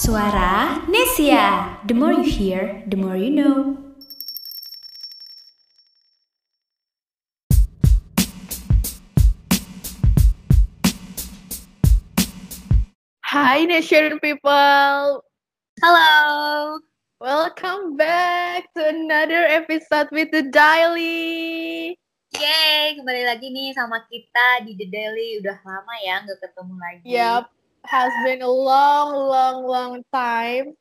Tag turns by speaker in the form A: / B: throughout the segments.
A: Suara Nesia. The more you hear, the more you know.
B: Hi Nation people.
C: Halo.
B: Welcome back to another episode with the Daily.
C: Yeay, kembali lagi nih sama kita di The Daily. Udah lama ya nggak ketemu lagi.
B: Yep, has been a long, long, long time.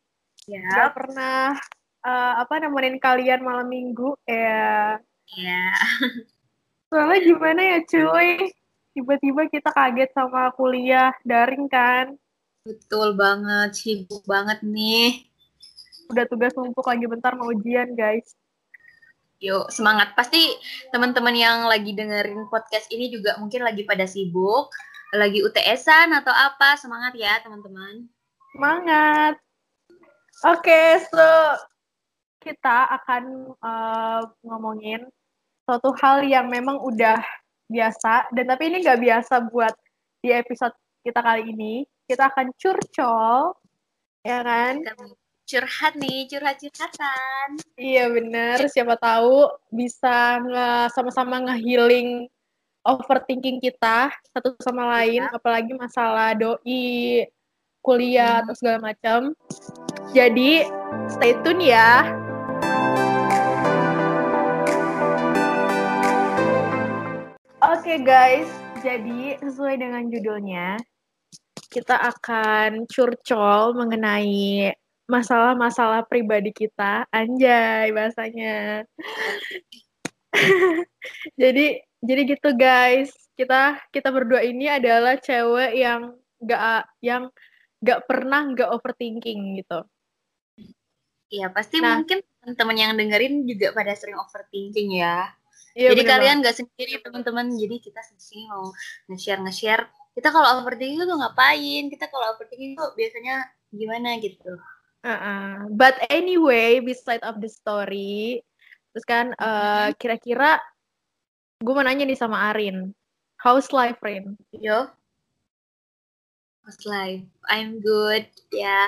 C: Ya.
B: Gak pernah uh, apa nemenin kalian malam minggu ya.
C: Ya.
B: Soalnya gimana ya cuy? Tiba-tiba kita kaget sama kuliah daring kan.
C: Betul banget, sibuk banget nih.
B: Udah tugas numpuk lagi bentar mau ujian guys.
C: Yuk, semangat. Pasti teman-teman yang lagi dengerin podcast ini juga mungkin lagi pada sibuk, lagi UTS-an atau apa. Semangat ya, teman-teman.
B: Semangat. Oke, okay, so kita akan uh, ngomongin suatu hal yang memang udah biasa, dan tapi ini nggak biasa buat di episode kita kali ini. Kita akan curcol, ya kan?
C: curhat nih, curhat-curhatan.
B: Iya bener, siapa tahu bisa nge sama-sama ngehealing overthinking kita satu sama lain, ya. apalagi masalah doi, kuliah hmm. atau segala macam. Jadi stay tune ya. Oke okay, guys, jadi sesuai dengan judulnya, kita akan curcol mengenai masalah-masalah pribadi kita, anjay bahasanya. jadi jadi gitu guys, kita kita berdua ini adalah cewek yang gak yang gak pernah gak overthinking gitu.
C: Iya pasti nah, mungkin teman-teman yang dengerin juga pada sering overthinking ya. Iya, jadi kalian banget. gak sendiri teman-teman. Jadi kita sini mau nge-share nge-share. Kita kalau overthinking tuh ngapain? Kita kalau overthinking tuh biasanya gimana gitu.
B: Uh-uh. But anyway, beside of the story, terus kan uh, kira-kira gue mau nanya nih sama Arin, how's life, Rin?
C: Yo, how's life? I'm good, ya. Yeah.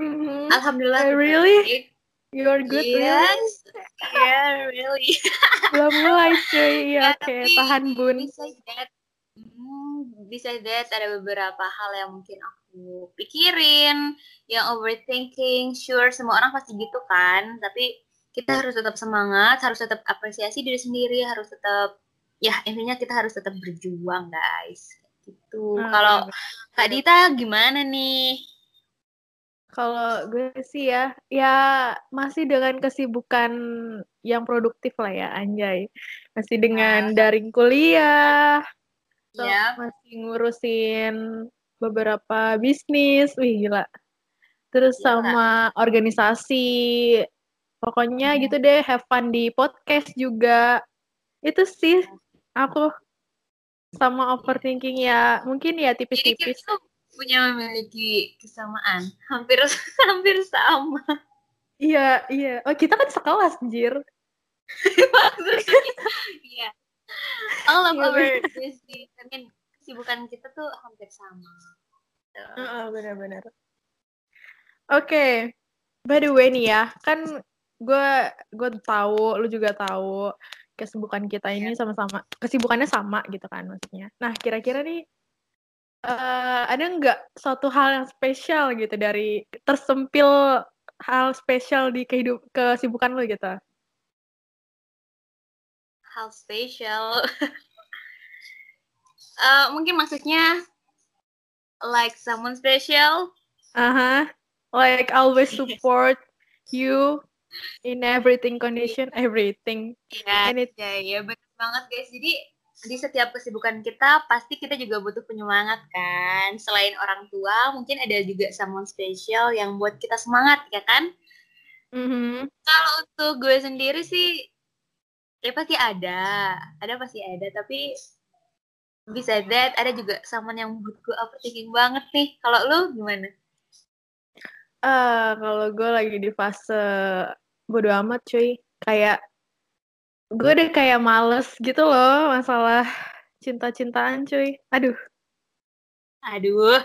C: Mm-hmm. Alhamdulillah.
B: Uh, really? You're good,
C: yes. really? Yeah, really.
B: Belum mulai cuy, ya, oke, okay. tahan bun.
C: Besides that, hmm, besides that ada beberapa hal yang mungkin aku pikirin, yang overthinking, sure semua orang pasti gitu kan, tapi kita harus tetap semangat, harus tetap apresiasi diri sendiri, harus tetap ya intinya kita harus tetap berjuang guys. Gitu. Hmm. Kalau Kak Dita gimana nih?
B: Kalau gue sih ya, ya masih dengan kesibukan yang produktif lah ya, anjay. Masih dengan ah. daring kuliah,
C: yeah.
B: masih ngurusin beberapa bisnis, wih gila. Terus gila. sama organisasi, pokoknya hmm. gitu deh, have fun di podcast juga. Itu sih aku sama overthinking ya, mungkin ya tipis-tipis.
C: punya memiliki kesamaan, hampir hampir sama.
B: Iya, iya. Oh, kita kan sekelas, anjir.
C: Iya. All of our business, I mean, kesibukan kita tuh hampir sama.
B: Uh, benar-benar. Oke, okay. by the way nih ya, kan gue gue tahu, lu juga tahu kesibukan kita ini iya. sama-sama, kesibukannya sama gitu kan maksudnya. Nah, kira-kira nih uh, ada nggak suatu hal yang spesial gitu dari tersempil hal spesial di kehidup kesibukan lu gitu?
C: Hal spesial. uh, mungkin maksudnya like someone special.
B: Uh-huh. Like always support you in everything condition, everything.
C: Ya, it... ya, ya betul banget guys. Jadi di setiap kesibukan kita pasti kita juga butuh penyemangat kan. Selain orang tua, mungkin ada juga someone special yang buat kita semangat ya kan?
B: Mm-hmm.
C: Kalau untuk gue sendiri sih, ya pasti ada, ada pasti ada. Tapi bisa that ada juga someone yang buat gue overthinking banget nih kalau lu gimana
B: uh, kalau gue lagi di fase bodo amat cuy kayak gue udah kayak males gitu loh masalah cinta-cintaan cuy aduh
C: aduh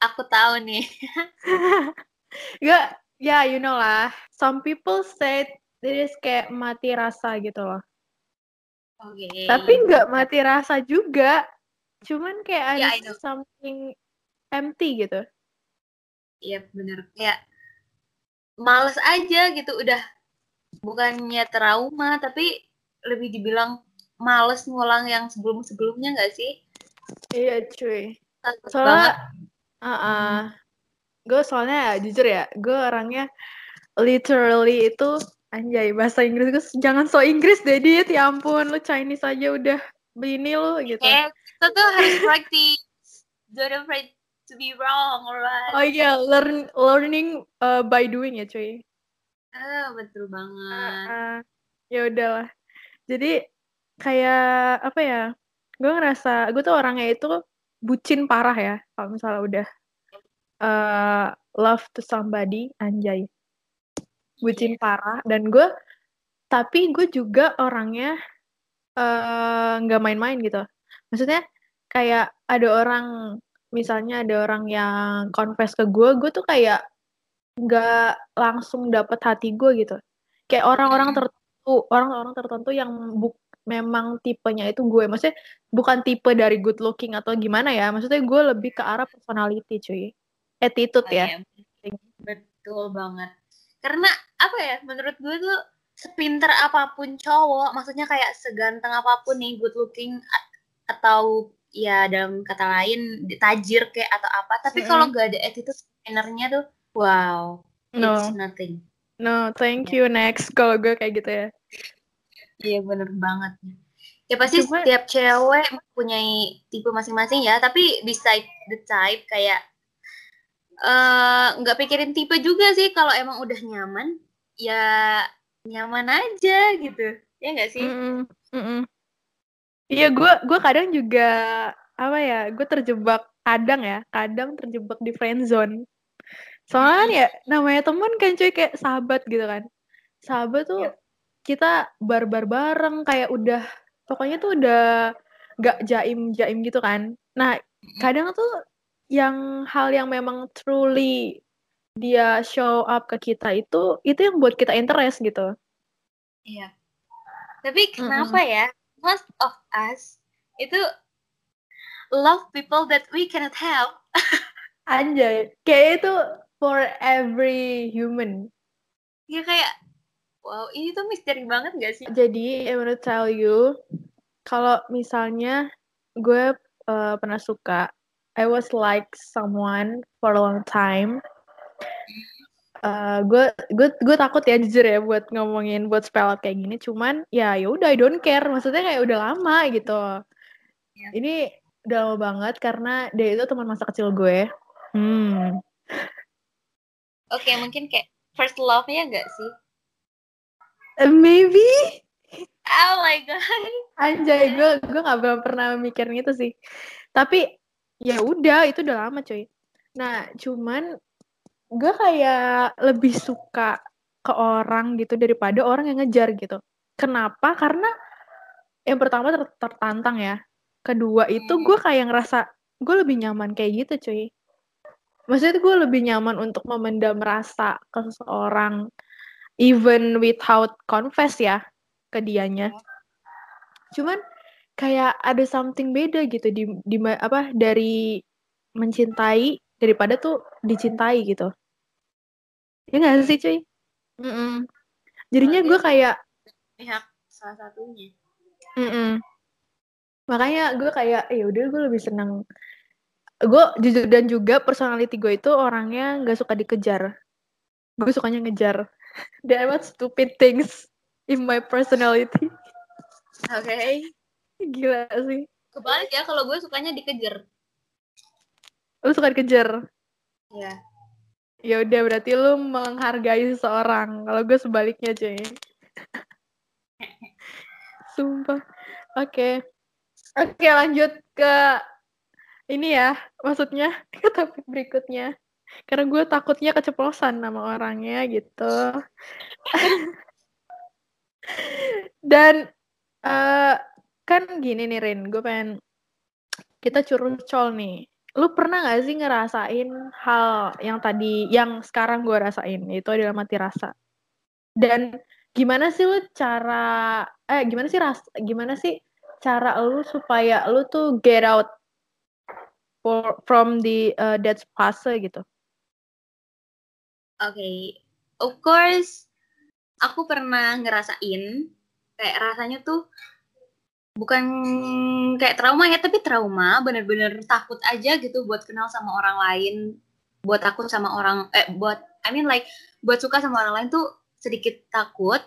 C: aku tahu nih.
B: Gak, ya you know lah. Some people said this kayak mati rasa gitu loh.
C: Oke.
B: Tapi nggak mati rasa juga. Cuman kayak
C: Ya,
B: ada
C: know.
B: something empty gitu.
C: Iya bener. Kayak males aja gitu. Udah bukannya trauma, tapi lebih dibilang males ngulang yang sebelum-sebelumnya nggak sih?
B: Iya cuy.
C: Takut.
B: Soalnya, uh gue soalnya ya, jujur ya, gue orangnya literally itu anjay bahasa Inggris gue jangan so Inggris deh Dit, ya ampun lu Chinese aja udah begini lu gitu.
C: Eh, kita tuh harus practice. Don't afraid to be wrong, alright?
B: Oh iya, learn learning uh, by doing ya cuy.
C: Ah, betul banget.
B: Uh, ya udahlah. Jadi kayak apa ya? Gue ngerasa gue tuh orangnya itu bucin parah ya. Kalau misalnya udah uh, love to somebody, anjay. Bucin parah. Dan gue, tapi gue juga orangnya eh, nggak main-main gitu. Maksudnya kayak ada orang, misalnya ada orang yang confess ke gue, gue tuh kayak nggak langsung dapet hati gue gitu. Kayak orang-orang
C: Hmm.
B: tertentu, orang-orang tertentu yang buk memang tipenya itu gue. Maksudnya bukan tipe dari good looking atau gimana ya. Maksudnya gue lebih ke arah personality cuy. Attitude
C: Oh,
B: ya.
C: iya, Betul banget. Karena apa ya, menurut gue tuh sepinter apa pun cowok, maksudnya kayak seganteng apa pun nih, good looking atau ya dalam kata lain tajir kayak atau apa, tapi kalau gak ada attitude innernya tuh, wow,
B: No,
C: it's nothing.
B: no, thank you next. Kalau gue kayak gitu ya.
C: Iya bener banget. Ya pasti
B: Cuma-
C: setiap cewek mempunyai tipe masing-masing ya, tapi beside the type kayak eh, nggak pikirin tipe juga sih kalau emang udah nyaman, ya nyaman aja gitu. Ya nggak sih?
B: Mm-mm, mm-mm. Iya, gue gue kadang juga apa ya? Gue terjebak kadang ya, kadang terjebak di friend zone. Soalnya kan ya namanya teman kan cuy kayak sahabat gitu kan. Sahabat tuh
C: Yap.
B: kita barbar bareng kayak udah pokoknya tuh udah gak jaim jaim gitu kan. Nah kadang tuh yang hal yang memang truly dia show up ke kita itu itu yang buat kita interest gitu.
C: Iya. Tapi kenapa ya most of us itu love people that we cannot help?
B: Anjay, kayak itu for every human.
C: Ya kayak wow ini tuh misteri banget gak sih?
B: Jadi, I wanna tell you, kalau misalnya gue uh, pernah suka, I was like someone for a long time. Uh, gue gue gue takut ya jujur ya buat ngomongin buat spell out kayak gini. Cuman ya ya udah I don't care. Maksudnya kayak udah lama gitu.
C: Ya.
B: Ini udah lama banget karena dia itu teman masa kecil gue. Hmm.
C: Oke mungkin kayak first love-nya gak sih?
B: Uh, maybe
C: Oh my god.
B: Anjay, gue gue nggak belum pernah mikirin itu sih. Tapi ya udah, itu udah lama coy. Nah, cuman gue kayak lebih suka ke orang gitu daripada orang yang ngejar gitu. Kenapa? Karena yang pertama ter- tertantang ya. Kedua itu gue kayak ngerasa gue lebih nyaman kayak gitu cuy. Maksudnya gue lebih nyaman untuk memendam rasa ke seseorang even without confess ya ke dianya. Cuman kayak ada something beda gitu di di apa dari mencintai daripada tuh dicintai gitu. Ya nggak sih cuy? Mm-mm. Jadinya
C: Berarti-
B: gue kayak
C: Pihak salah satunya.
B: Mm-mm. Makanya gue kayak, ya udah gue lebih senang. Gue jujur dan juga personality gue itu orangnya nggak suka dikejar. Gue sukanya ngejar. There are stupid things in my personality.
C: Oke.
B: Gila sih.
C: Kebalik ya kalau gue sukanya dikejar.
B: Lu suka dikejar.
C: Ya.
B: Ya udah berarti lu menghargai seseorang. Kalau gue sebaliknya cuy. Sumpah. Oke. Oke lanjut ke ini ya. Maksudnya ke topik berikutnya. Karena gue takutnya keceplosan nama orangnya gitu. Dan eh kan gini nih Rin, gue pengen kita curcol nih. Lu pernah gak sih ngerasain hal yang tadi yang sekarang gue rasain itu adalah mati rasa dan gimana sih lu cara eh gimana sih ras gimana sih cara lu supaya lu tuh get out for, from the uh, that fase gitu
C: Oke, okay. of course, aku pernah ngerasain kayak rasanya tuh bukan kayak trauma ya, tapi trauma. Bener-bener takut aja gitu buat kenal sama orang lain, buat takut sama orang, eh buat, I mean like buat suka sama orang lain tuh sedikit takut,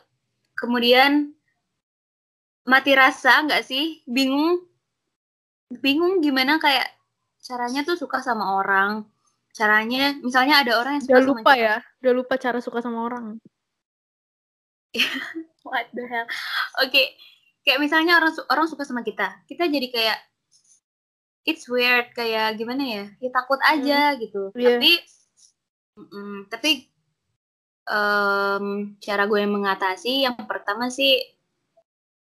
C: kemudian mati rasa nggak sih, bingung, bingung gimana kayak caranya tuh suka sama orang, caranya misalnya ada orang yang
B: suka udah lupa sama ya? Udah lupa cara suka sama orang?
C: What the hell? Oke okay. Kayak misalnya orang orang suka sama kita kita jadi kayak it's weird kayak gimana ya ya takut aja hmm. gitu yeah. tapi mm, tapi um, cara gue mengatasi yang pertama sih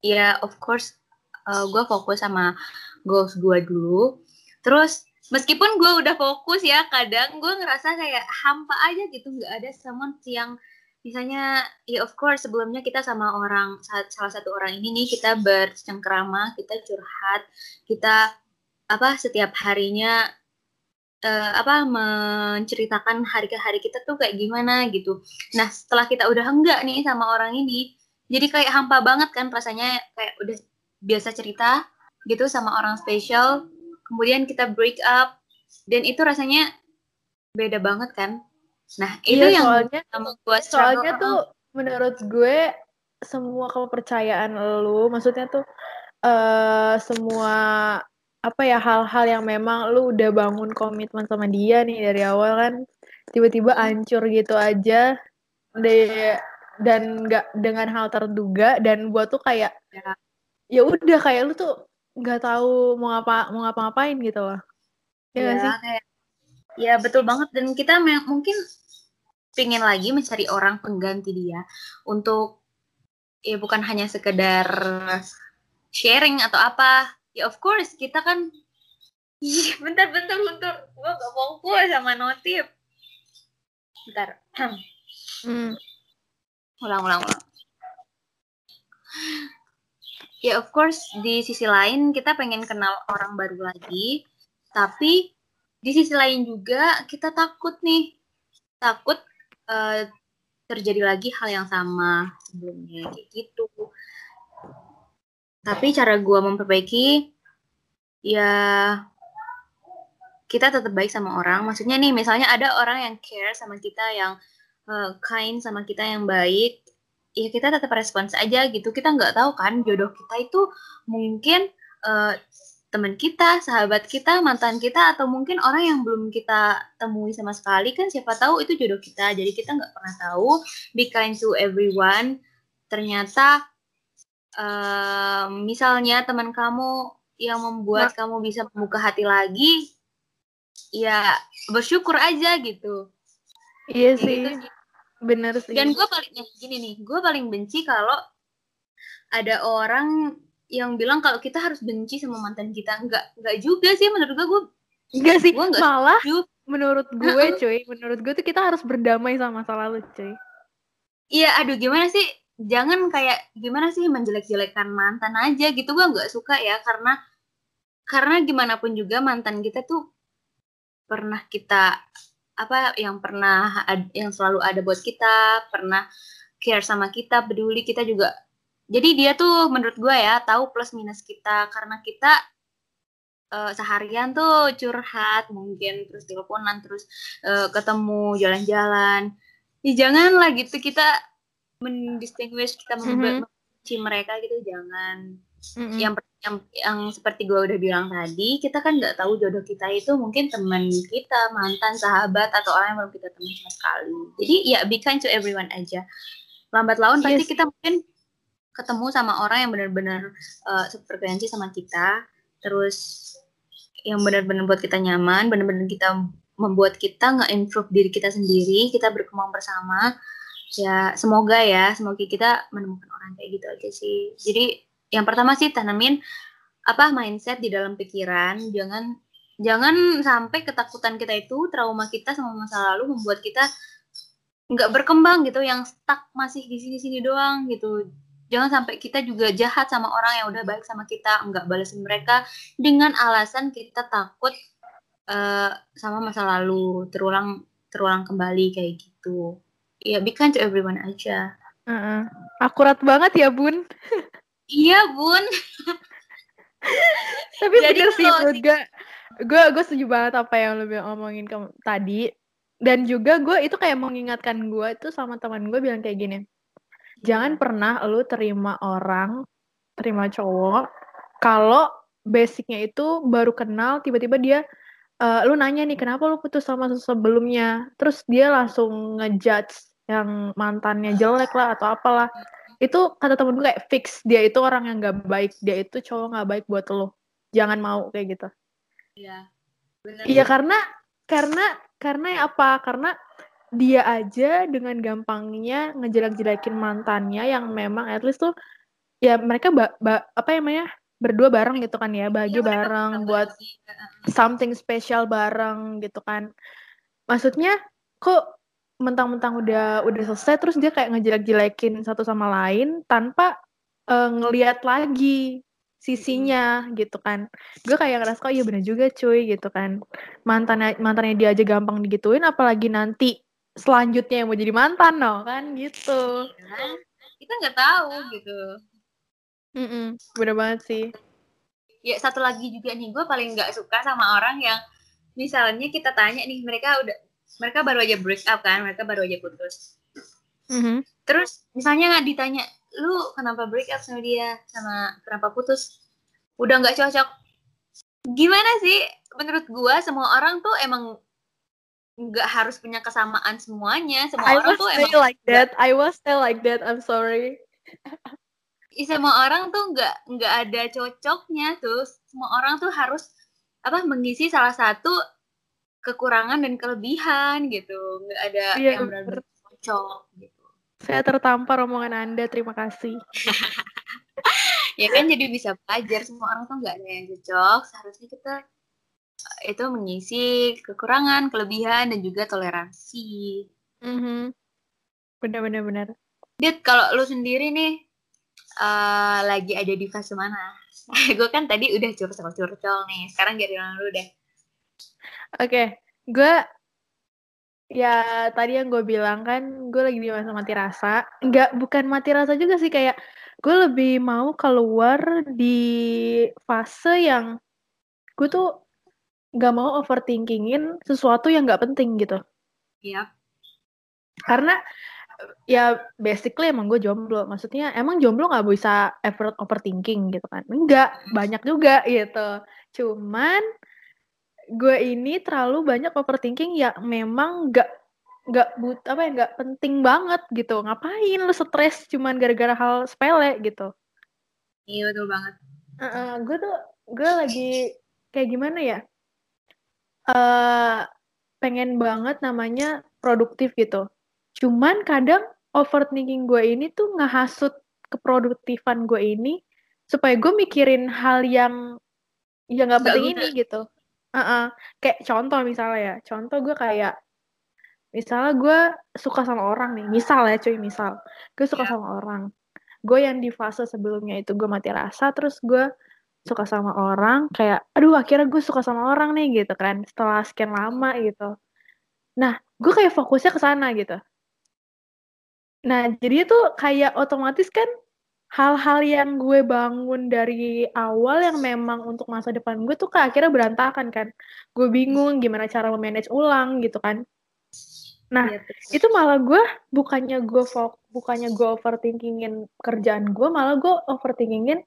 C: ya of course uh, gue fokus sama goals gue dulu terus meskipun gue udah fokus ya kadang gue ngerasa kayak hampa aja gitu nggak ada someone yang misalnya ya of course sebelumnya kita sama orang salah satu orang ini nih kita bercengkrama kita curhat kita apa setiap harinya uh, apa menceritakan hari ke hari kita tuh kayak gimana gitu. Nah setelah kita udah enggak nih sama orang ini jadi kayak hampa banget kan rasanya kayak udah biasa cerita gitu sama orang spesial. Kemudian kita break up dan itu rasanya beda banget kan nah itu
B: iya,
C: yang
B: soalnya buat soalnya tuh menurut gue semua kepercayaan lu maksudnya tuh uh, semua apa ya hal-hal yang memang lu udah bangun komitmen sama dia nih dari awal kan tiba-tiba hancur gitu aja deh dan nggak dengan hal terduga dan buat tuh kayak ya. ya udah kayak lu tuh nggak tahu mau apa mau ngapa-ngapain gitu loh.
C: Ya, ya sih? Kayak, ya betul banget dan kita mungkin pingin lagi mencari orang pengganti dia untuk ya bukan hanya sekedar sharing atau apa. Ya of course kita kan bentar, bentar, bentar. Gue gak fokus sama notif. Bentar. hmm. Ulang, ulang, ulang ya of course di sisi lain kita pengen kenal orang baru lagi tapi di sisi lain juga kita takut nih. Takut uh, terjadi lagi hal yang sama sebelumnya kayak gitu. Tapi cara gue memperbaiki ya kita tetap baik sama orang. Maksudnya nih misalnya ada orang yang care sama kita yang uh, kind sama kita yang baik ya kita tetap respons aja gitu. Kita nggak tahu kan jodoh kita itu mungkin uh, teman kita sahabat kita mantan kita atau mungkin orang yang belum kita temui sama sekali kan siapa tahu itu jodoh kita. Jadi kita nggak pernah tahu. Be kind to everyone. Ternyata uh, misalnya teman kamu yang membuat nah. kamu bisa membuka hati lagi ya bersyukur aja gitu.
B: Iya sih. gitu. Bener sih.
C: Dan gue paling ya, gini nih, gue paling benci kalau ada orang yang bilang kalau kita harus benci sama mantan kita. Enggak, enggak juga sih menurut gue. Gue
B: enggak sih. Gua enggak Malah setuju. menurut gue, cuy, menurut gue tuh kita harus berdamai sama masa lalu, cuy.
C: Iya, aduh gimana sih? Jangan kayak gimana sih menjelek-jelekan mantan aja gitu. Gue nggak suka ya karena karena gimana pun juga mantan kita tuh pernah kita apa yang pernah yang selalu ada buat kita pernah care sama kita peduli kita juga jadi dia tuh menurut gue ya tahu plus minus kita karena kita uh, seharian tuh curhat mungkin terus teleponan terus uh, ketemu jalan-jalan ya janganlah gitu kita mendistinguish kita membenci mm -hmm. mereka gitu jangan mm-hmm. yang yang yang seperti gue udah bilang tadi kita kan nggak tahu jodoh kita itu mungkin teman kita mantan sahabat atau orang yang belum kita temui sama sekali jadi ya be kind to everyone aja lambat laun yes. pasti kita mungkin ketemu sama orang yang benar-benar uh, sefrekuensi sama kita. Terus yang benar-benar buat kita nyaman benar-benar kita membuat kita nge-improve diri kita sendiri kita berkembang bersama. Ya semoga ya semoga kita menemukan orang kayak gitu aja sih. Jadi yang pertama sih tanamin apa mindset di dalam pikiran. Jangan jangan sampai ketakutan kita itu trauma kita sama masa lalu membuat kita nggak berkembang gitu yang stuck masih di sini-sini doang gitu jangan sampai kita juga jahat sama orang yang udah baik sama kita nggak balasin mereka dengan alasan kita takut uh, sama masa lalu terulang terulang kembali kayak gitu. Ya be kind to everyone aja.
B: Uh -uh. akurat banget ya bun.
C: Iya bun.
B: Tapi Jadi bener sih menurut gue gue setuju banget apa yang lo ngomongin ke, tadi. Dan juga gue itu kayak mengingatkan gue itu sama teman gue bilang kayak gini jangan pernah lu terima orang terima cowok kalau basicnya itu baru kenal tiba-tiba dia uh, lu nanya nih kenapa lu putus sama sebelumnya? Terus dia langsung ngejudge yang mantannya jelek lah atau apalah. Itu kata temen gue kayak fix dia itu orang yang gak baik dia itu cowok gak baik buat lo jangan mau kayak gitu.
C: Iya.
B: Iya karena karena karena apa? Karena dia aja dengan gampangnya ngejelek-jelekin mantannya yang memang at least tuh ya mereka ba, ba, apa namanya berdua bareng gitu kan ya bagi ya, bareng buat something special bareng gitu kan. Maksudnya kok mentang-mentang udah udah selesai terus dia kayak ngejelek-jelekin satu sama lain tanpa uh, ngelihat lagi sisinya gitu kan. Gue kayak ngerasa kok iya bener juga cuy gitu kan. Mantannya mantannya dia aja gampang digituin apalagi nanti selanjutnya yang mau jadi mantan no? Kan gitu.
C: Ya, kita nggak tahu gitu.
B: Mm -mm, bener banget sih.
C: Ya satu lagi juga nih gue paling nggak suka sama orang yang misalnya kita tanya nih mereka udah mereka baru aja break up kan mereka baru aja putus. Mm -hmm. terus misalnya nggak ditanya lu kenapa break up sama dia? Sama kenapa putus? Udah nggak cocok. Gimana sih? Menurut gua semua orang tuh emang nggak harus punya kesamaan semuanya. Semua
B: I
C: orang tuh emang
B: like that. I was still like that. I'm sorry.
C: Semua orang tuh nggak nggak ada cocoknya tuh. Semua orang tuh harus apa mengisi salah satu kekurangan dan kelebihan gitu. Nggak ada yeah, yang benar-benar cocok gitu.
B: Saya tertampar omongan Anda, terima kasih.
C: ya kan jadi bisa belajar. Semua orang tuh nggak ada yang cocok. Seharusnya kita itu mengisi kekurangan, kelebihan dan juga toleransi.
B: Mm-hmm. Benar-benar benar.
C: Dit, kalau lu sendiri nih uh, lagi ada di fase mana? gue kan tadi udah curcol-curcol nih. Sekarang jadi lu deh.
B: Oke, okay. gue Ya, tadi yang gue bilang kan, gue lagi di masa mati rasa. Enggak, bukan mati rasa juga sih, kayak gue lebih mau keluar di fase yang gue tuh gak mau overthinkingin sesuatu yang gak penting gitu.
C: Iya.
B: Karena ya basically emang gue jomblo. Maksudnya emang jomblo gak bisa effort overthinking gitu kan. Enggak, banyak juga gitu. Cuman gue ini terlalu banyak overthinking yang memang gak nggak but apa ya nggak penting banget gitu ngapain lu stres cuman gara-gara hal sepele gitu
C: iya betul banget
B: uh, uh, gue tuh gue lagi kayak gimana ya uh, pengen banget namanya produktif gitu. Cuman kadang overthinking gue ini tuh ngehasut keproduktifan gue ini supaya gue mikirin hal yang yang nggak penting ini gitu. Uh kayak contoh misalnya ya, contoh gue kayak misalnya gue suka sama orang nih, misal ya cuy, misal. Gue suka yeah. sama orang, gue yang di fase sebelumnya itu gue mati rasa, terus gue suka sama orang, kayak aduh akhirnya gue suka sama orang nih gitu kan, setelah sekian lama gitu. Nah, gue kayak fokusnya ke sana gitu. Nah, jadi itu kayak otomatis kan hal-hal yang gue bangun dari awal yang memang untuk masa depan gue tuh kayak akhirnya berantakan kan. Gue bingung gimana cara memanage ulang gitu kan. Nah, ya, itu malah gue bukannya gue bukannya gue overthinkingin kerjaan gue, malah gue overthinkingin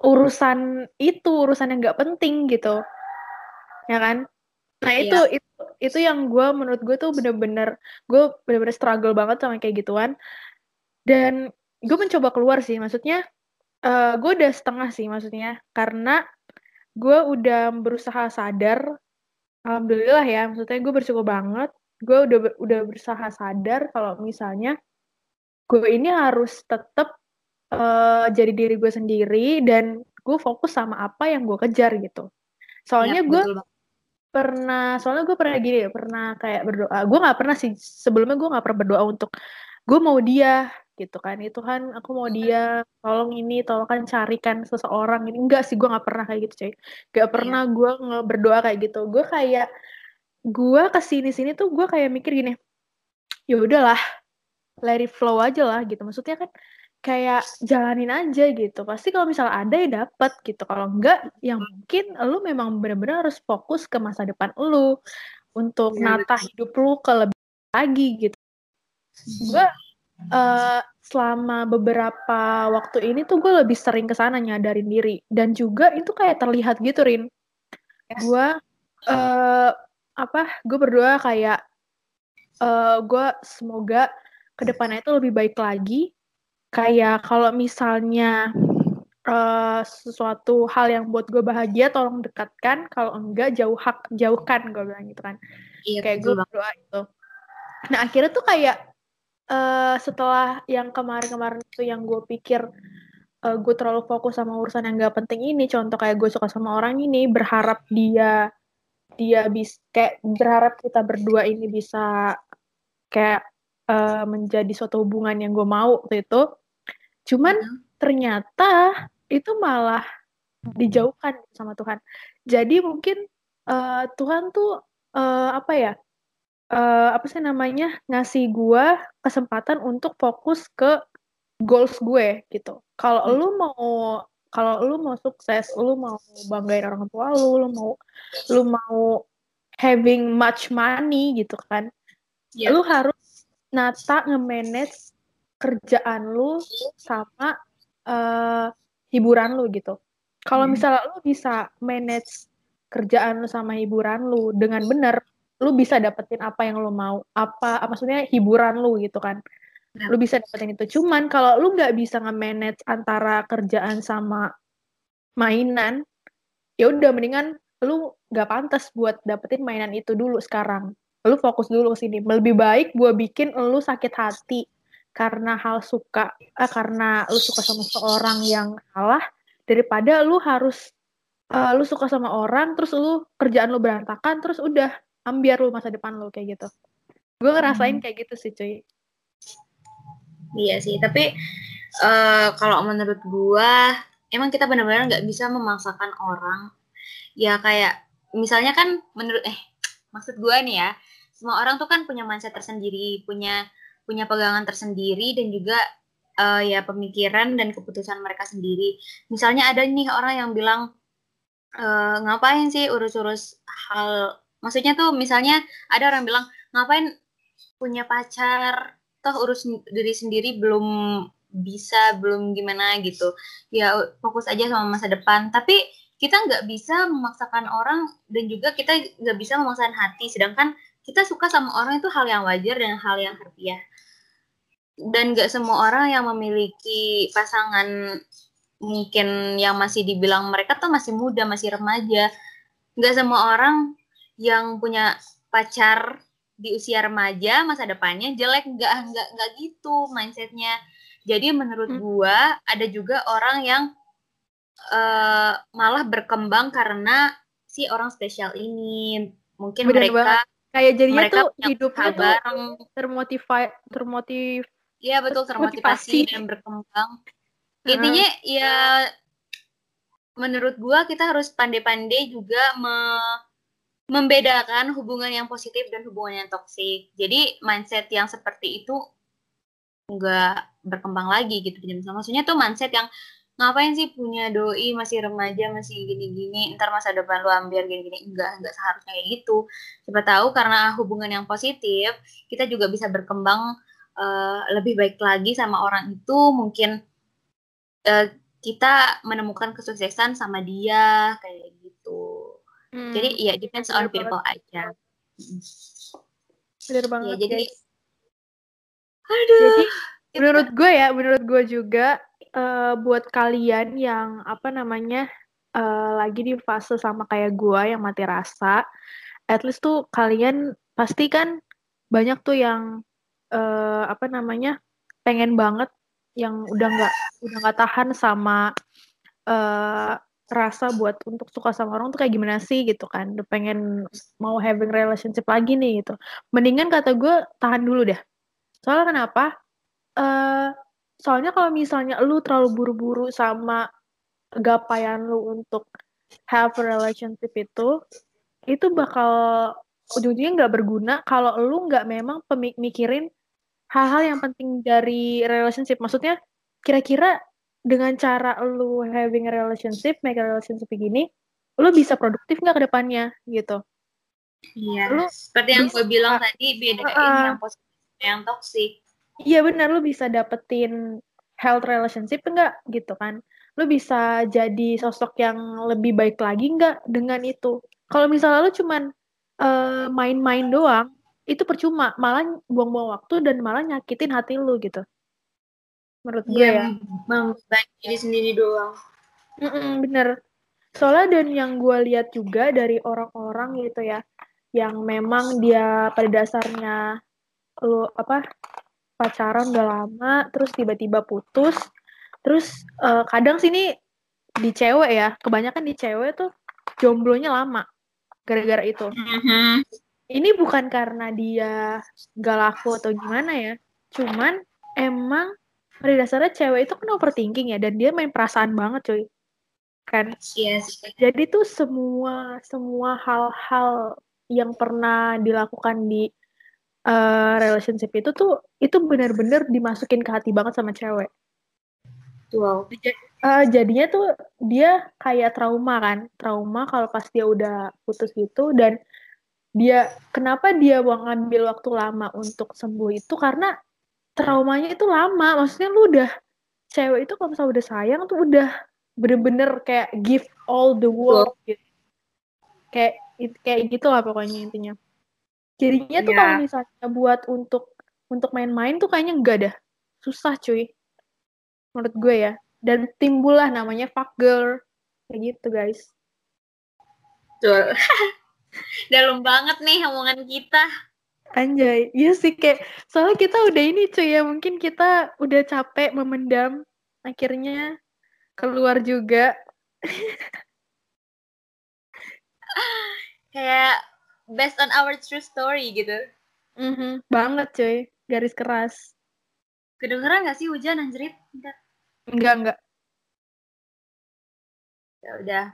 B: urusan itu, urusan yang gak penting gitu. Ya kan? Nah, itu ya. itu itu yang gue menurut gue tuh bener-bener gue bener-bener struggle banget sama kayak gituan. Dan gue mencoba keluar sih maksudnya uh, gue udah setengah sih maksudnya karena gue udah berusaha sadar alhamdulillah ya maksudnya gue bersyukur banget gue udah udah berusaha sadar kalau misalnya gue ini harus tetap uh, jadi diri gue sendiri dan gue fokus sama apa yang gue kejar gitu. Soalnya
C: Iya,
B: gue pernah soalnya gue pernah gini pernah kayak berdoa. Gue nggak pernah sih sebelumnya gue nggak pernah berdoa untuk gue mau dia gitu kan. Itu kan aku mau dia tolong ini tolong kan carikan seseorang. Ini enggak sih gue nggak pernah kayak gitu cuy. Gak pernah gue nge- berdoa kayak gitu. Gue kayak gue ke sini sini tuh gue kayak mikir gini ya udahlah let it flow aja lah gitu. Maksudnya kan kayak jalanin aja gitu. Pasti kalau misalnya ada ya dapat gitu. Kalau enggak yang mungkin lu memang benar-benar harus fokus ke masa depan lu untuk
C: Iya,
B: nata hidup lu ke lebih lagi gitu. Gue eh, selama beberapa waktu ini tuh gue lebih sering ke sana nyadarin diri. Dan juga itu kayak terlihat gitu Rin. Gue eh apa gue berdoa kayak eh gue semoga ke depannya itu lebih baik lagi kayak kalau misalnya eh, sesuatu hal yang buat gue bahagia tolong dekatkan kalau enggak jauh hak jauhkan gue bilang gitu kan.
C: Iya,
B: kayak gue berdoa itu nah akhirnya tuh kayak eh setelah yang kemarin-kemarin itu yang gue pikir eh, gue terlalu fokus sama urusan yang gak penting ini contoh kayak gue suka sama orang ini berharap dia dia bisa kayak berharap kita berdua ini bisa kayak eh, menjadi suatu hubungan yang gue mau waktu itu cuman
C: Mhm.
B: ternyata itu malah dijauhkan sama Tuhan. Jadi mungkin eh, Tuhan tuh eh, apa ya? eh, apa sih namanya? ngasih gua kesempatan untuk fokus ke goals gue gitu. Kalau
C: Hmm.
B: lu mau kalau lu mau sukses, lu mau banggain orang tua lu, lu mau lu mau having much money gitu kan.
C: Iya.
B: Lu harus nata nge-manage kerjaan lu sama eh, hiburan lu gitu. Kalau
C: Hmm.
B: misalnya lu bisa manage kerjaan lu sama hiburan lu dengan benar, lu bisa dapetin apa yang lu mau. Apa maksudnya hiburan lu gitu kan. Lu bisa dapetin itu. Cuman kalau lu nggak bisa nge-manage antara kerjaan sama mainan, ya udah mendingan lu nggak pantas buat dapetin mainan itu dulu sekarang. Lu fokus dulu ke sini. Lebih baik gua bikin lu sakit hati karena hal suka eh, karena lu suka sama seorang yang salah daripada lu harus eh, lu suka sama orang terus lu kerjaan lu berantakan terus udah ambiar lu masa depan lu kayak gitu. Gue ngerasain kayak gitu sih cuy.
C: Iya sih, tapi eh, kalau menurut gua emang kita benar-benar nggak bisa memaksakan orang. Ya kayak misalnya kan menurut eh maksud gua nih ya, semua orang tuh kan punya mindset tersendiri, punya punya pegangan tersendiri dan juga eh, ya pemikiran dan keputusan mereka sendiri. Misalnya ada nih orang yang bilang eh, ngapain sih urus-urus hal maksudnya tuh misalnya ada orang bilang ngapain punya pacar? Toh urus diri sendiri belum bisa belum gimana gitu. Ya fokus aja sama masa depan. Tapi kita nggak bisa memaksakan orang dan juga kita nggak bisa memaksakan hati. Sedangkan kita suka sama orang itu hal yang wajar dan hal yang harfiah dan nggak semua orang yang memiliki pasangan mungkin yang masih dibilang mereka tuh masih muda masih remaja nggak semua orang yang punya pacar di usia remaja masa depannya jelek nggak nggak nggak gitu mindsetnya jadi menurut
B: Hmm.
C: gua ada juga orang yang eh, malah berkembang karena si orang spesial ini mungkin
B: Bener
C: mereka
B: banget. Kayak jadinya
C: mereka
B: tuh hidupnya
C: usaha
B: tuh
C: bareng
B: termotivasi termotiv
C: Iya betul
B: Termotivasi.
C: termotivasi dan berkembang.
B: Heeh.
C: Intinya ya menurut gua kita harus pandai-pandai juga me- membedakan hubungan yang positif dan hubungan yang toksik. Jadi mindset yang seperti itu enggak berkembang lagi gitu. Jadi maksudnya tuh mindset yang ngapain sih punya doi masih remaja masih gini-gini? Ntar masa depan lu ambil gini-gini. Enggak enggak seharusnya kayak gitu. Siapa tahu karena hubungan yang positif kita juga bisa berkembang eh, lebih baik lagi sama orang itu. Mungkin eh, kita menemukan kesuksesan sama dia kayak gitu.
B: Hmm,
C: jadi ya depends
B: bener
C: on people aja. Mm.
B: bener
C: ya
B: banget
C: jadi
B: guys.
C: aduh
B: Jadi menurut gue ya, menurut gue juga eh, buat kalian yang apa namanya eh, lagi di fase sama kayak gue yang mati rasa, at least tuh kalian pasti kan banyak tuh yang eh, apa namanya pengen banget yang udah nggak udah nggak tahan sama eh, rasa buat untuk suka sama orang tuh kayak gimana sih gitu kan. Udah pengen mau having relationship lagi nih gitu. Mendingan kata gue tahan dulu deh. Soalnya kenapa? Uh, soalnya kalau misalnya lu terlalu buru-buru sama gapaian lu untuk have a relationship itu itu bakal ujung-ujungnya nggak berguna kalau lu nggak memang pemikirin hal-hal yang penting dari relationship maksudnya kira-kira dengan cara lu having a relationship, make a relationship begini, lu bisa produktif nggak ke depannya gitu.
C: Iya. Lu seperti yang gue bilang tadi bedain uh, yang positif yang toxic.
B: Iya benar. Lu bisa dapetin health relationship enggak gitu kan. Lu bisa jadi sosok yang lebih baik lagi enggak dengan itu. Kalau misalnya lu cuman uh, main-main doang, itu percuma, malah buang-buang waktu dan malah nyakitin hati lu gitu. Menurut gue
C: ya, ya. membebani diri sendiri doang.
B: Mm-mm, bener soalnya dan yang gue lihat juga dari orang-orang gitu ya yang memang dia pada dasarnya lu apa pacaran udah lama terus tiba-tiba putus terus uh, kadang sini di cewek ya kebanyakan di cewek tuh jomblonya lama gara-gara itu mm-hmm. ini bukan karena dia gak laku atau gimana ya cuman emang pada dasarnya cewek itu kan overthinking ya dan dia main perasaan banget cuy kan
C: yes.
B: jadi tuh semua semua hal-hal yang pernah dilakukan di uh, relationship itu tuh itu benar-benar dimasukin ke hati banget sama cewek.
C: Wow.
B: Uh, jadinya tuh dia kayak trauma kan. Trauma kalau pas dia udah putus gitu dan dia kenapa dia mau ngambil waktu lama untuk sembuh itu? Karena traumanya itu lama. Maksudnya lu udah cewek itu kalau misalnya udah sayang tuh udah bener-bener kayak give all the world gitu. Kayak kayak gitu lah pokoknya intinya jadinya tuh yeah. kalau misalnya buat untuk untuk main-main tuh kayaknya enggak dah susah cuy menurut gue ya dan timbullah namanya fuck girl kayak gitu guys
C: Betul. Dalam banget nih omongan kita.
B: Anjay, iya sih kayak soalnya kita udah ini cuy ya mungkin kita udah capek memendam akhirnya keluar juga.
C: kayak based on our true story gitu.
B: Mm -hmm, banget cuy, garis keras.
C: Kedengeran gak sih hujan anjrit?
B: Enggak. Enggak, enggak.
C: Ya udah.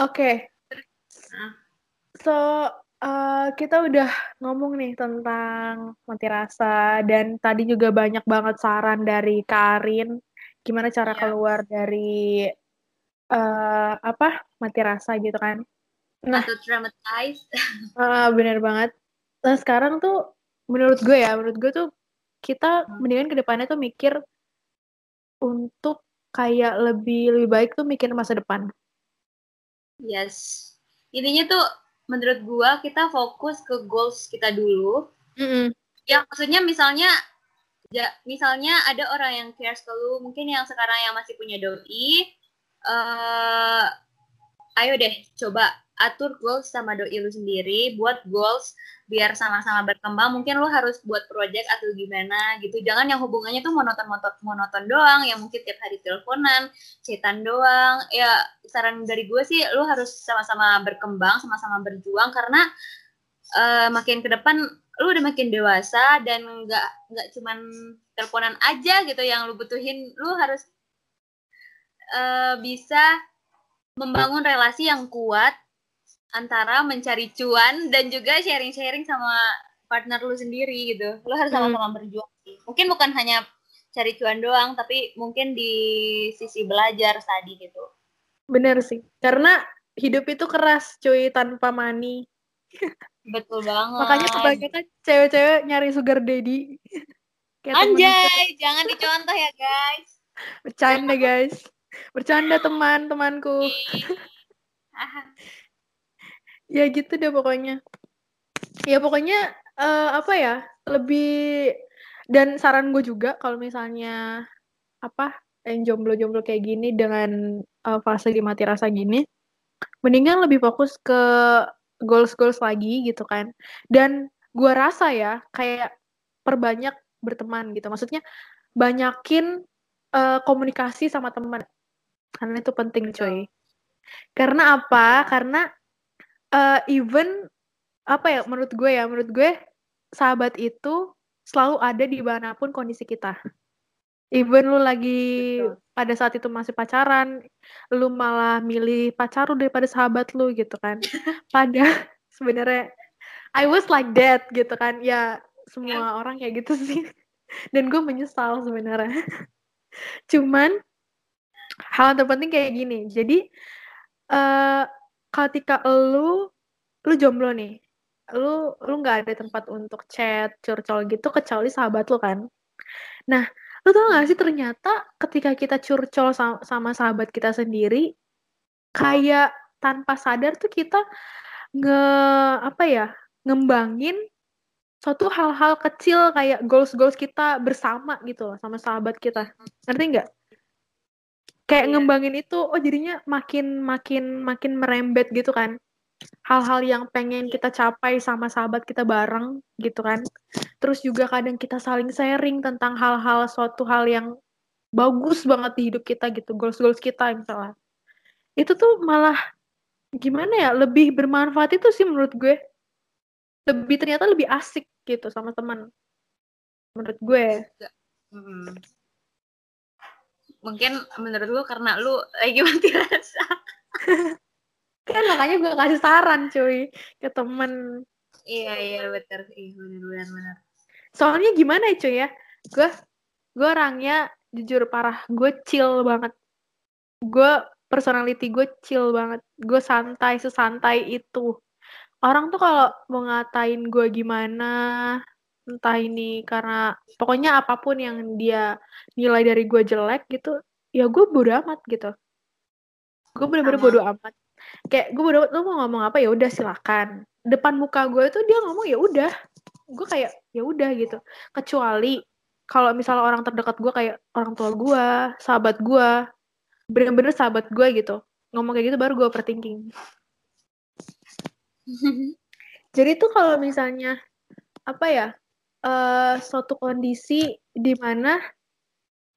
B: Oke. Okay. So, uh, kita udah ngomong nih tentang mati rasa dan tadi juga banyak banget saran dari Karin gimana cara yeah. keluar dari uh, apa mati rasa gitu kan.
C: Nah, atau traumatized.
B: uh, bener banget. Nah, sekarang tuh menurut gue ya, menurut gue tuh kita mendingan ke depannya tuh mikir untuk kayak lebih lebih baik tuh mikir masa depan.
C: Yes. Intinya tuh menurut gua kita fokus ke goals kita dulu.
B: Mm -hmm.
C: Ya maksudnya misalnya ya misalnya ada orang yang cares ke lu, mungkin yang sekarang yang masih punya doi, uh, ayo deh coba atur goals sama doi lu sendiri, buat goals biar sama-sama berkembang. Mungkin lo harus buat project atau gimana gitu. Jangan yang hubungannya tuh monoton monoton doang. Yang mungkin tiap hari teleponan cetan doang. Ya saran dari gue sih lo harus sama-sama berkembang sama-sama berjuang. Karena uh, makin ke depan lo udah makin dewasa dan nggak nggak cuman teleponan aja gitu yang lo butuhin. Lo harus uh, bisa membangun relasi yang kuat antara mencari cuan dan juga sharing-sharing sama partner lu sendiri gitu. Lu harus hmm. sama-sama hmm. berjuang sih. Mungkin bukan hanya cari cuan doang, tapi mungkin di sisi belajar tadi gitu.
B: Bener sih. Karena hidup itu keras cuy tanpa money.
C: Betul banget.
B: Makanya kebanyakan cewek-cewek nyari sugar daddy.
C: Anjay, jangan dicontoh ya guys.
B: Bercanda guys. Bercanda teman-temanku ya gitu deh pokoknya. Ya pokoknya uh, apa ya lebih dan saran gue juga kalau misalnya apa yang jomblo-jomblo kayak gini dengan uh, fase di mati rasa gini mendingan lebih fokus ke goals-goals lagi gitu kan. Dan gue rasa ya kayak perbanyak berteman gitu. Maksudnya banyakin eh, komunikasi sama teman. Karena itu penting, coy. Karena apa? Karena eh, even apa ya menurut gue ya, menurut gue sahabat itu selalu ada di mana pun kondisi kita. Even lu lagi
C: Betul.
B: pada saat itu masih pacaran, lu malah milih pacar lu daripada sahabat lu gitu kan. Pada sebenarnya I was like that gitu kan. Ya semua orang kayak gitu sih. Dan gue menyesal sebenarnya. Cuman hal yang terpenting kayak gini. Jadi eh ketika lu lu jomblo nih, lu lu nggak ada tempat untuk chat, curcol gitu kecuali sahabat lu kan. Nah, lu tau gak sih ternyata ketika kita curcol sama, sama sahabat kita sendiri, kayak tanpa sadar tuh kita nge apa ya ngembangin suatu hal-hal kecil kayak goals-goals kita bersama gitu loh sama sahabat kita ngerti nggak kayak
C: Iya.
B: ngembangin itu oh jadinya makin makin makin merembet gitu kan. Hal-hal yang pengen kita capai sama sahabat kita bareng gitu kan. Terus juga kadang kita saling sharing tentang hal-hal suatu hal yang bagus banget di hidup kita gitu goals-goals kita misalnya. Itu tuh malah gimana ya lebih bermanfaat itu sih menurut gue. Lebih ternyata lebih asik gitu sama teman menurut gue.
C: Mungkin menurut lu karena lu lagi mati rasa.
B: kan makanya gue kasih saran cuy ke temen.
C: Iya iya benar iya benar benar.
B: soalnya gimana ya cuy ya? Gue gue orangnya jujur parah. Gue chill banget. Gue personality gue chill banget. Gue santai sesantai itu. Orang tuh kalau mau ngatain gue gimana entah ini karena pokoknya apa pun yang dia nilai dari gue jelek gitu ya gue bodo amat gitu. Gue bener-bener bodo amat. Kayak gue bodo amat lu mau ngomong apa ya udah silakan. Depan muka gue tuh dia ngomong ya udah. Gue kayak ya udah gitu. Kecuali kalau misalnya orang terdekat gue kayak orang tua gue sahabat gue bener-bener sahabat gue gitu ngomong kayak gitu baru gue overthinking. Jadi tuh kalau misalnya apa ya eh suatu kondisi di mana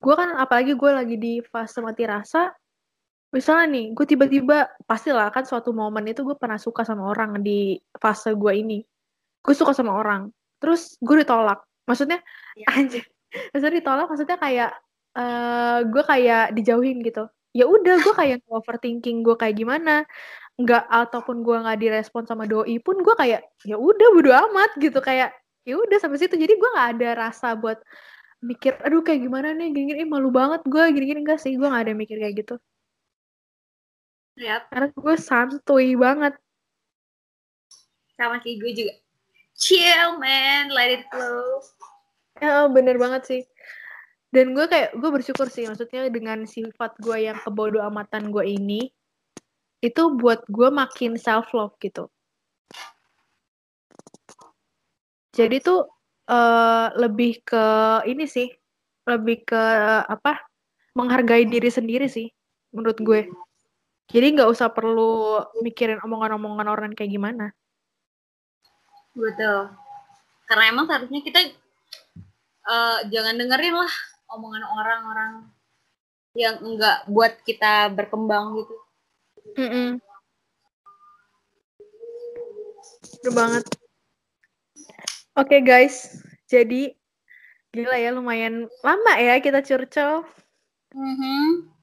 B: gue kan apalagi gue lagi di fase mati rasa misalnya nih gue tiba-tiba pastilah kan suatu momen itu gue pernah suka sama orang di fase gue ini. Gue suka sama orang terus gue ditolak. Maksudnya
C: Ya.
B: anjir maksudnya ditolak maksudnya kayak eh gue kayak dijauhin gitu. Ya udah gue kayak overthinking gue kayak gimana nggak ataupun gue nggak direspon sama doi pun gue kayak ya udah bodo amat gitu kayak ya udah sampai situ. Jadi gue nggak ada rasa buat mikir aduh kayak gimana nih? Gini-gini Ih, malu banget gue gini-gini. Enggak sih gue nggak ada mikir kayak gitu.
C: Yap,
B: karena gue santuy banget.
C: Sama kayak gue juga. Chill man, let it flow.
B: ya bener banget sih. Dan gue kayak gue bersyukur sih maksudnya dengan sifat gue yang kebodo amatan gue ini itu buat gue makin self love gitu jadi tuh eh, lebih ke ini sih lebih ke apa menghargai diri sendiri sih menurut gue jadi nggak usah perlu mikirin omongan-omongan orang kayak gimana
C: Betul. Karena emang seharusnya kita eh, jangan dengerin lah omongan orang-orang yang enggak buat kita berkembang gitu.
B: Mm-mm. Bener banget. Oke guys, jadi gila ya lumayan lama ya kita curcol.
C: Mhm.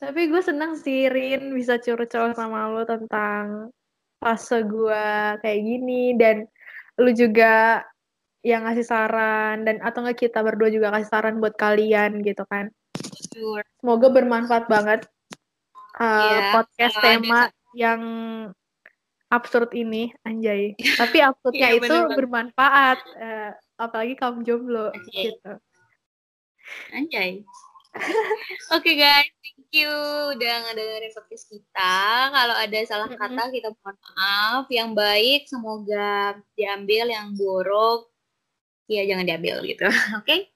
B: Tapi gue seneng sih Rin bisa curcol sama lo tentang fase gue kayak gini dan lu juga yang ngasih saran dan atau enggak kita berdua juga kasih saran buat kalian gitu kan.
C: Sure.
B: Semoga bermanfaat banget uh,
C: Iya,
B: podcast
C: kalau ada
B: tema yang absurd ini, anjay. Tapi absurdnya
C: Iya,
B: itu
C: bener banget.
B: bermanfaat, eh, apalagi kaum jomblo
C: Oke.
B: gitu.
C: Anjay. Oke guys, thank you udah ngedengerin podcast kita. Kalau ada salah
B: Mm-mm.
C: kata kita mohon maaf. Yang baik semoga diambil, yang buruk ya jangan diambil gitu. Oke?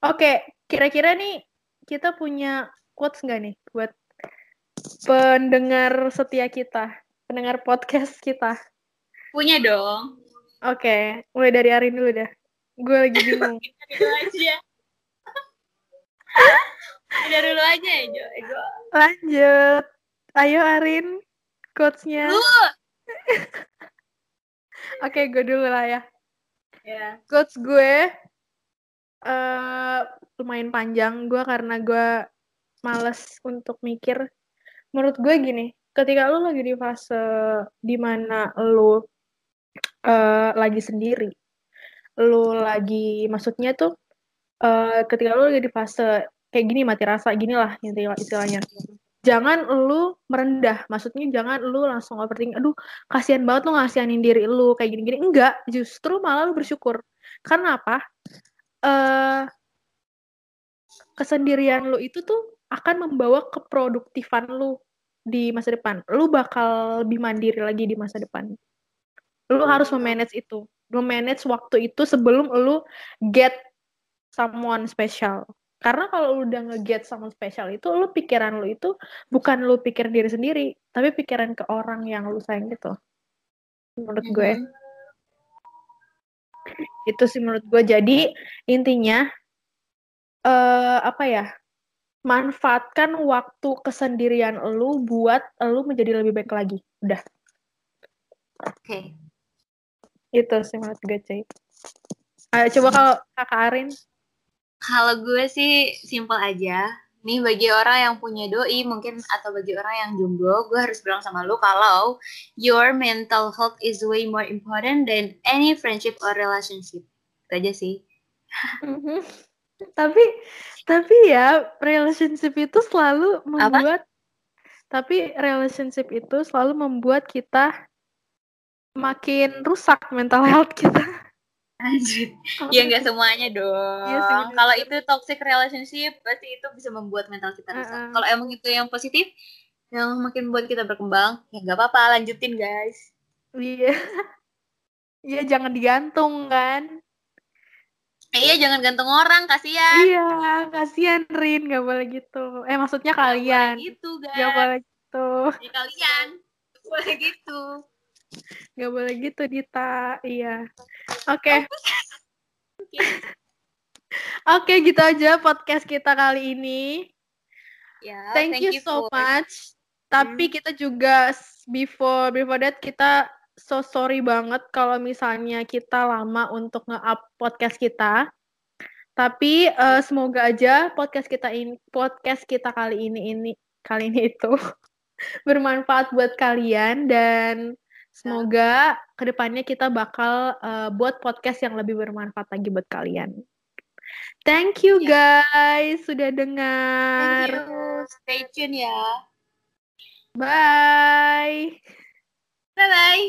B: Oke, kira-kira nih kita punya quotes nggak nih buat pendengar setia kita, pendengar podcast kita?
C: Punya dong.
B: Oke, mulai dari Arin dulu dah. Gue lagi bingung.
C: Gitu aja. Udah dulu aja ya, Jo. Ego.
B: Lanjut. Ayo Arin, quotes-nya.
C: Lu.
B: Oke, gue dulu lah ya.
C: Ya.
B: Quotes gue eh lumayan panjang gue karena gue males untuk mikir. Menurut gue gini, ketika lu lagi di fase di mana lu eh lagi sendiri, lu lagi maksudnya tuh eh ketika lu lagi di fase kayak gini mati rasa gini lah istilahnya. Jangan lu merendah, maksudnya jangan lu langsung overthinking, aduh kasihan banget lu ngasihanin diri lu kayak gini-gini. Enggak, justru malah lu bersyukur. Karena apa? eh kesendirian lu itu tuh akan membawa keproduktifan lu di masa depan. Lu bakal lebih mandiri lagi di masa depan. Lu harus memanage itu. Memanage waktu itu sebelum lu get someone special. Karena kalau lu udah nge-get someone special itu, lu pikiran lu itu bukan lu pikir diri sendiri, tapi pikiran ke orang yang lu sayang gitu. Menurut gue.
C: Mhm.
B: Itu sih menurut gue. Jadi intinya eh apa ya? Manfaatkan waktu kesendirian lu buat lu menjadi lebih baik lagi. Udah.
C: Oke.
B: Itu sih menurut gue, cuy. Ayo coba kalau Kakak Arin.
C: Kalau gue sih simple aja. Nih bagi orang yang punya doi mungkin atau bagi orang yang jomblo, gue harus bilang sama lu kalau your mental health is way more important than any friendship or relationship. Itu aja sih.
B: Mhm. Tapi tapi ya relationship itu selalu membuat tapi relationship itu selalu membuat kita makin rusak mental health kita.
C: Anjir. Ya nggak semuanya dong.
B: Iya sih, bener.
C: Kalau itu toxic relationship, pasti itu bisa membuat mental kita rusak.
B: Uh-uh.
C: Kalau emang itu yang positif, yang makin buat kita berkembang, ya nggak apa-apa, lanjutin guys.
B: Iya. Iya jangan digantung kan.
C: Iya jangan gantung orang, kasihan.
B: Iya, kasihan Rin, nggak boleh gitu. Eh maksudnya kalian.
C: Gitu guys.
B: Nggak boleh gitu.
C: Ya, kalian. Nggak Boleh gitu.
B: Nggak boleh gitu Dita. Iya. Oke.
C: Oke.
B: Oke, gitu aja podcast kita kali ini.
C: Ya,
B: thank, you so
C: for-
B: much. Tapi
C: Hmm.
B: kita juga before before that kita so sorry banget kalau misalnya kita lama untuk nge-up podcast kita. Tapi eh, semoga aja podcast kita ini podcast kita kali ini ini kali ini itu bermanfaat buat kalian dan semoga ke depannya kita bakal eh, buat podcast yang lebih bermanfaat lagi buat kalian. Thank you guys sudah dengar.
C: Thank you. Stay tune ya.
B: Bye.
C: Bye bye.